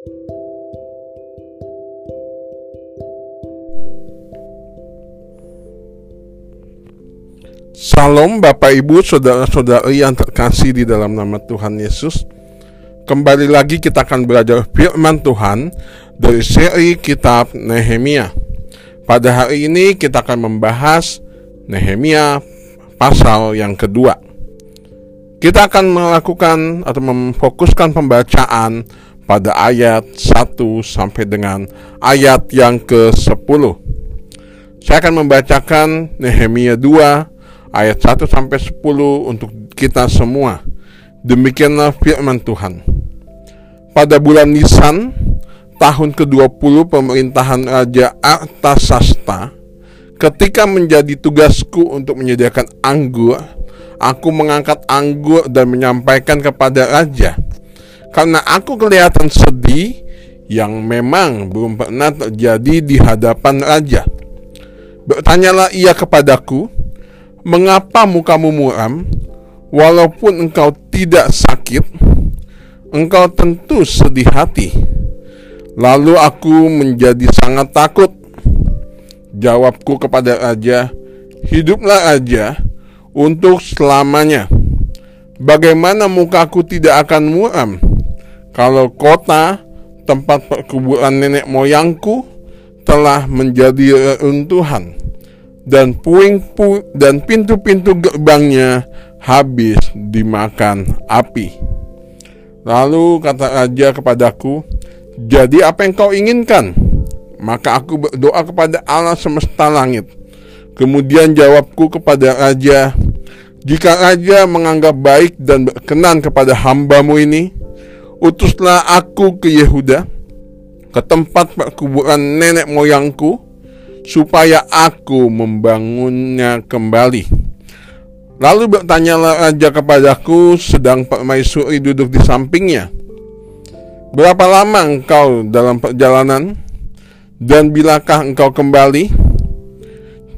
Salam Bapak Ibu Saudara-saudari yang terkasih di dalam nama Tuhan Yesus. Kembali lagi kita akan belajar firman Tuhan dari seri kitab Nehemia. Pada hari ini kita akan membahas Nehemia pasal yang kedua. Kita akan melakukan atau memfokuskan pembacaan pada ayat 1 sampai dengan ayat yang ke-10 Saya akan membacakan Nehemia 2 ayat 1 sampai 10 untuk kita semua. Demikianlah firman Tuhan. Pada bulan Nisan tahun ke-20 pemerintahan Raja Artasasta, ketika menjadi tugasku untuk menyediakan anggur, aku mengangkat anggur dan menyampaikan kepada raja. Karena aku kelihatan sedih yang memang belum pernah terjadi di hadapan raja. Bertanyalah ia kepadaku, Mengapa mukamu muram? Walaupun engkau tidak sakit, engkau tentu sedih hati. Lalu aku menjadi sangat takut. Jawabku kepada raja, "Hiduplah raja untuk selamanya." Bagaimana mukaku tidak akan muram kalau kota tempat perkuburan nenek moyangku telah menjadi reruntuhan? dan puing pu dan pintu-pintu gerbangnya habis dimakan api. Lalu kata raja kepadaku, "Jadi apa yang kau inginkan?" Maka aku berdoa kepada Allah semesta langit. Kemudian jawabku kepada raja, "Jika raja menganggap baik dan berkenan kepada hambamu ini, utuslah aku ke Yehuda, ke tempat perkuburan nenek moyangku, supaya aku membangunnya kembali. Lalu bertanyalah raja kepadaku sedang permaisuri duduk di sampingnya. Berapa lama engkau dalam perjalanan? Dan bilakah engkau kembali?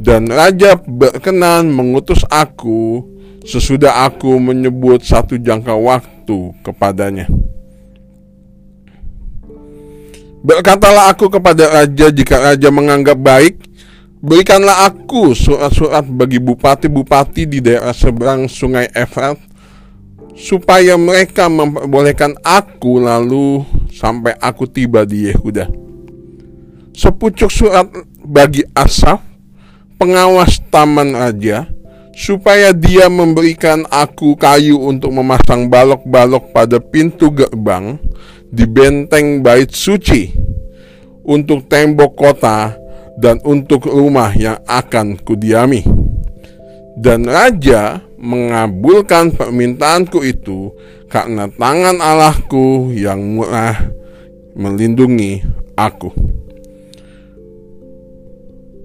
Dan raja berkenan mengutus aku sesudah aku menyebut satu jangka waktu kepadanya. Berkatalah aku kepada raja jika raja menganggap baik Berikanlah aku surat-surat bagi bupati-bupati di daerah seberang sungai Efrat Supaya mereka memperbolehkan aku lalu sampai aku tiba di Yehuda. Sepucuk surat bagi Asaf Pengawas taman raja Supaya dia memberikan aku kayu untuk memasang balok-balok pada pintu gerbang di benteng bait suci untuk tembok kota dan untuk rumah yang akan kudiami. Dan raja mengabulkan permintaanku itu karena tangan Allahku yang murah melindungi aku.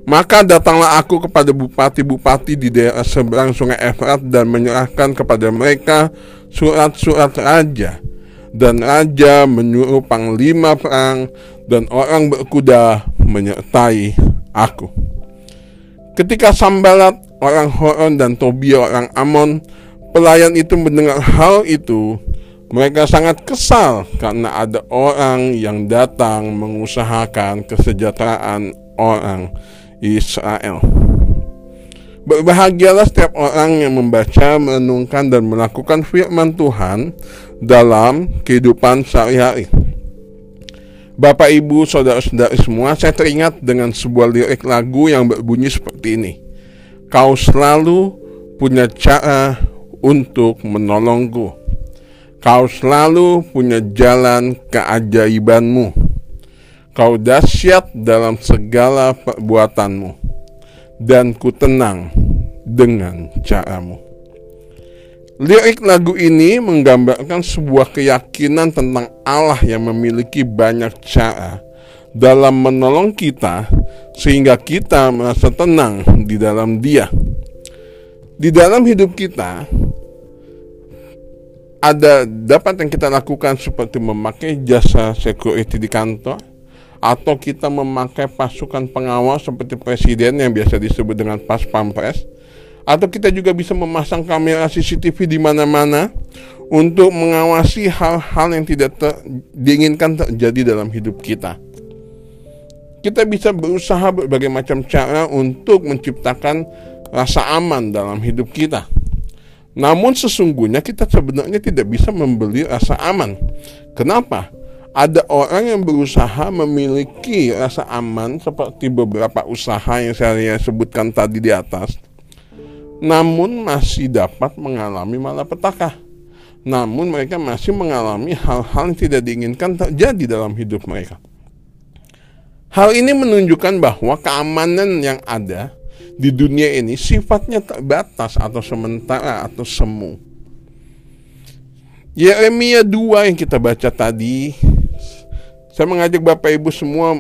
Maka datanglah aku kepada bupati-bupati di daerah seberang sungai Efrat dan menyerahkan kepada mereka surat-surat raja dan raja menyuruh panglima perang dan orang berkuda menyertai aku. Ketika Sambalat, orang Horon dan Tobia orang Amon, pelayan itu mendengar hal itu, mereka sangat kesal karena ada orang yang datang mengusahakan kesejahteraan orang Israel. Berbahagialah setiap orang yang membaca, merenungkan, dan melakukan firman Tuhan dalam kehidupan sehari-hari. Bapak, Ibu, Saudara-saudari semua, saya teringat dengan sebuah lirik lagu yang berbunyi seperti ini. Kau selalu punya cara untuk menolongku. Kau selalu punya jalan keajaibanmu. Kau dahsyat dalam segala perbuatanmu dan ku tenang dengan caramu. Lirik lagu ini menggambarkan sebuah keyakinan tentang Allah yang memiliki banyak cara dalam menolong kita sehingga kita merasa tenang di dalam Dia. Di dalam hidup kita ada dapat yang kita lakukan seperti memakai jasa security di kantor, atau kita memakai pasukan pengawal seperti presiden yang biasa disebut dengan pas pampres Atau kita juga bisa memasang kamera CCTV di mana-mana untuk mengawasi hal-hal yang tidak ter diinginkan terjadi dalam hidup kita. Kita bisa berusaha berbagai macam cara untuk menciptakan rasa aman dalam hidup kita. Namun sesungguhnya kita sebenarnya tidak bisa membeli rasa aman. Kenapa? Ada orang yang berusaha memiliki rasa aman seperti beberapa usaha yang saya sebutkan tadi di atas. Namun masih dapat mengalami malapetaka. Namun mereka masih mengalami hal-hal yang tidak diinginkan terjadi dalam hidup mereka. Hal ini menunjukkan bahwa keamanan yang ada di dunia ini sifatnya terbatas atau sementara atau semu. Yeremia 2 yang kita baca tadi, saya mengajak Bapak Ibu semua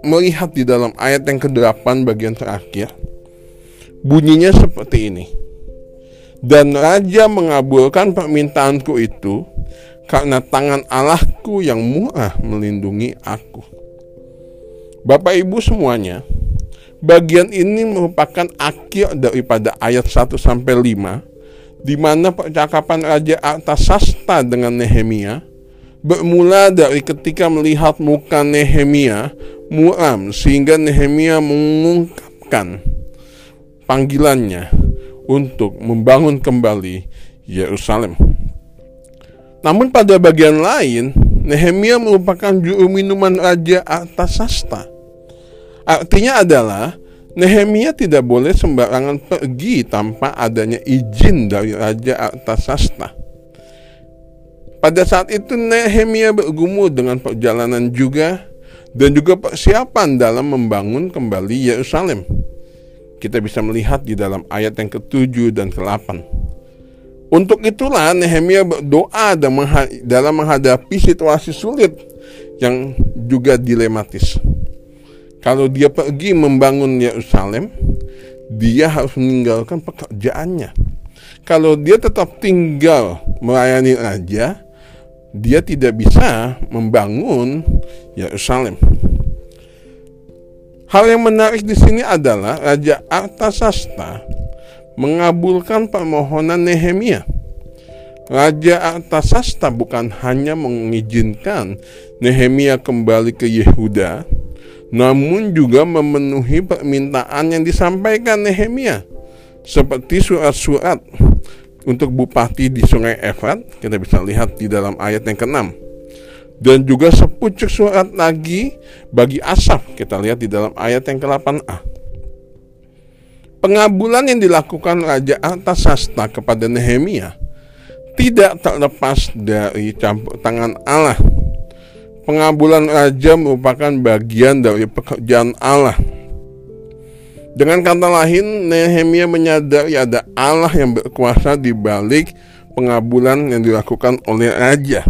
melihat di dalam ayat yang ke-8 bagian terakhir. Bunyinya seperti ini. Dan raja mengabulkan permintaanku itu karena tangan Allahku yang murah melindungi aku. Bapak Ibu semuanya, Bagian ini merupakan akhir daripada ayat 1 sampai 5 di mana percakapan Raja Artasasta dengan Nehemia bermula dari ketika melihat muka Nehemia muram sehingga Nehemia mengungkapkan panggilannya untuk membangun kembali Yerusalem. Namun pada bagian lain, Nehemia merupakan juru minuman Raja Artasasta Artinya adalah Nehemia tidak boleh sembarangan pergi tanpa adanya izin dari Raja Artasasta. Pada saat itu Nehemia bergumul dengan perjalanan juga dan juga persiapan dalam membangun kembali Yerusalem. Kita bisa melihat di dalam ayat yang ke-7 dan ke-8. Untuk itulah Nehemia berdoa dalam menghadapi situasi sulit yang juga dilematis. Kalau dia pergi membangun Yerusalem, dia harus meninggalkan pekerjaannya. Kalau dia tetap tinggal melayani raja, dia tidak bisa membangun Yerusalem. Hal yang menarik di sini adalah Raja Artasasta mengabulkan permohonan Nehemia. Raja Artasasta bukan hanya mengizinkan Nehemia kembali ke Yehuda, namun juga memenuhi permintaan yang disampaikan Nehemia seperti surat-surat untuk bupati di Sungai Efrat kita bisa lihat di dalam ayat yang ke-6 dan juga sepucuk surat lagi bagi Asaf. Kita lihat di dalam ayat yang ke-8a pengabulan yang dilakukan Raja Artasasta kepada Nehemia tidak terlepas dari campur tangan Allah. Pengabulan raja merupakan bagian dari pekerjaan Allah. Dengan kata lain, Nehemia menyadari ada Allah yang berkuasa di balik pengabulan yang dilakukan oleh raja.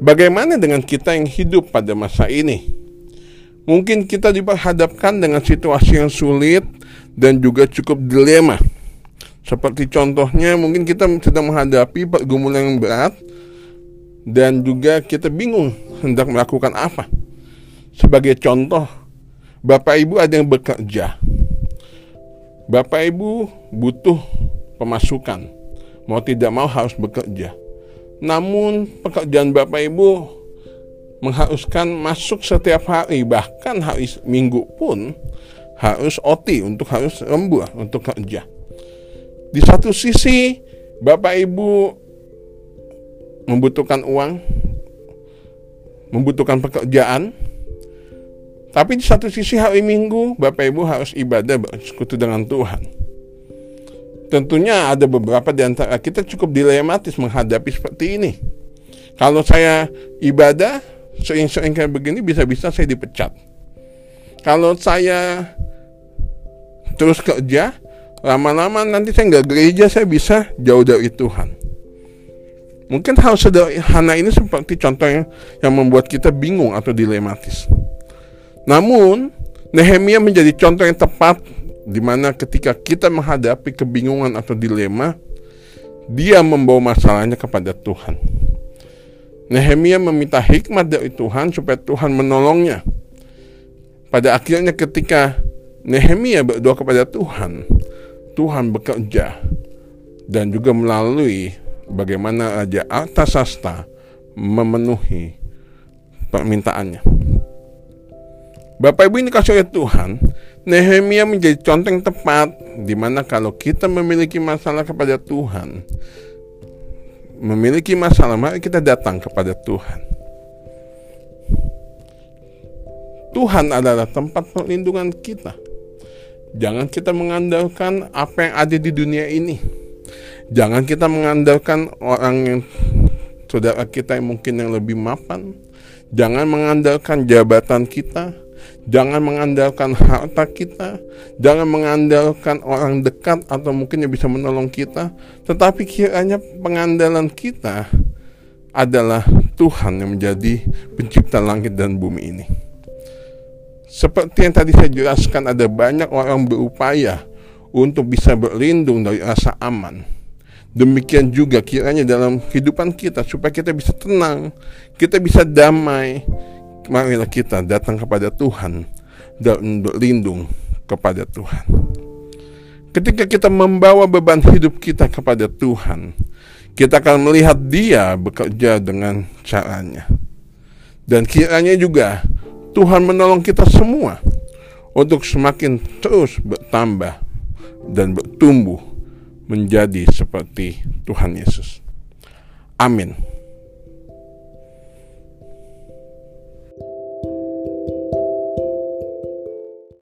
Bagaimana dengan kita yang hidup pada masa ini? Mungkin kita diperhadapkan dengan situasi yang sulit dan juga cukup dilema. Seperti contohnya, mungkin kita sedang menghadapi pergumulan yang berat, dan juga kita bingung hendak melakukan apa. Sebagai contoh, Bapak Ibu ada yang bekerja. Bapak Ibu butuh pemasukan. Mau tidak mau harus bekerja. Namun pekerjaan Bapak Ibu mengharuskan masuk setiap hari, bahkan hari Minggu pun harus OT untuk harus lembur untuk kerja. Di satu sisi Bapak Ibu membutuhkan uang, membutuhkan pekerjaan. Tapi di satu sisi hari Minggu, Bapak Ibu harus ibadah bersekutu dengan Tuhan. Tentunya ada beberapa di antara kita cukup dilematis menghadapi seperti ini. Kalau saya ibadah, sering-sering kayak begini, bisa-bisa saya dipecat. Kalau saya terus kerja, lama-lama nanti saya nggak gereja, saya bisa jauh dari Tuhan. Mungkin hal sederhana ini seperti contohnya yang membuat kita bingung atau dilematis. Namun, Nehemia menjadi contoh yang tepat di mana ketika kita menghadapi kebingungan atau dilema, dia membawa masalahnya kepada Tuhan. Nehemia meminta hikmat dari Tuhan supaya Tuhan menolongnya. Pada akhirnya ketika Nehemia berdoa kepada Tuhan, Tuhan bekerja dan juga melalui bagaimana Raja Artasasta memenuhi permintaannya. Bapak Ibu ini kasih oleh Tuhan, Nehemia menjadi contoh yang tepat di mana kalau kita memiliki masalah kepada Tuhan, memiliki masalah, mari kita datang kepada Tuhan. Tuhan adalah tempat perlindungan kita. Jangan kita mengandalkan apa yang ada di dunia ini. Jangan kita mengandalkan orang yang saudara kita yang mungkin yang lebih mapan. Jangan mengandalkan jabatan kita. Jangan mengandalkan harta kita. Jangan mengandalkan orang dekat atau mungkin yang bisa menolong kita. Tetapi kiranya pengandalan kita adalah Tuhan yang menjadi pencipta langit dan bumi ini. Seperti yang tadi saya jelaskan, ada banyak orang berupaya untuk bisa berlindung dari rasa aman. Demikian juga kiranya dalam kehidupan kita supaya kita bisa tenang, kita bisa damai. Marilah kita datang kepada Tuhan dan berlindung kepada Tuhan. Ketika kita membawa beban hidup kita kepada Tuhan, kita akan melihat Dia bekerja dengan caranya. Dan kiranya juga Tuhan menolong kita semua untuk semakin terus bertambah dan bertumbuh menjadi seperti Tuhan Yesus. Amin.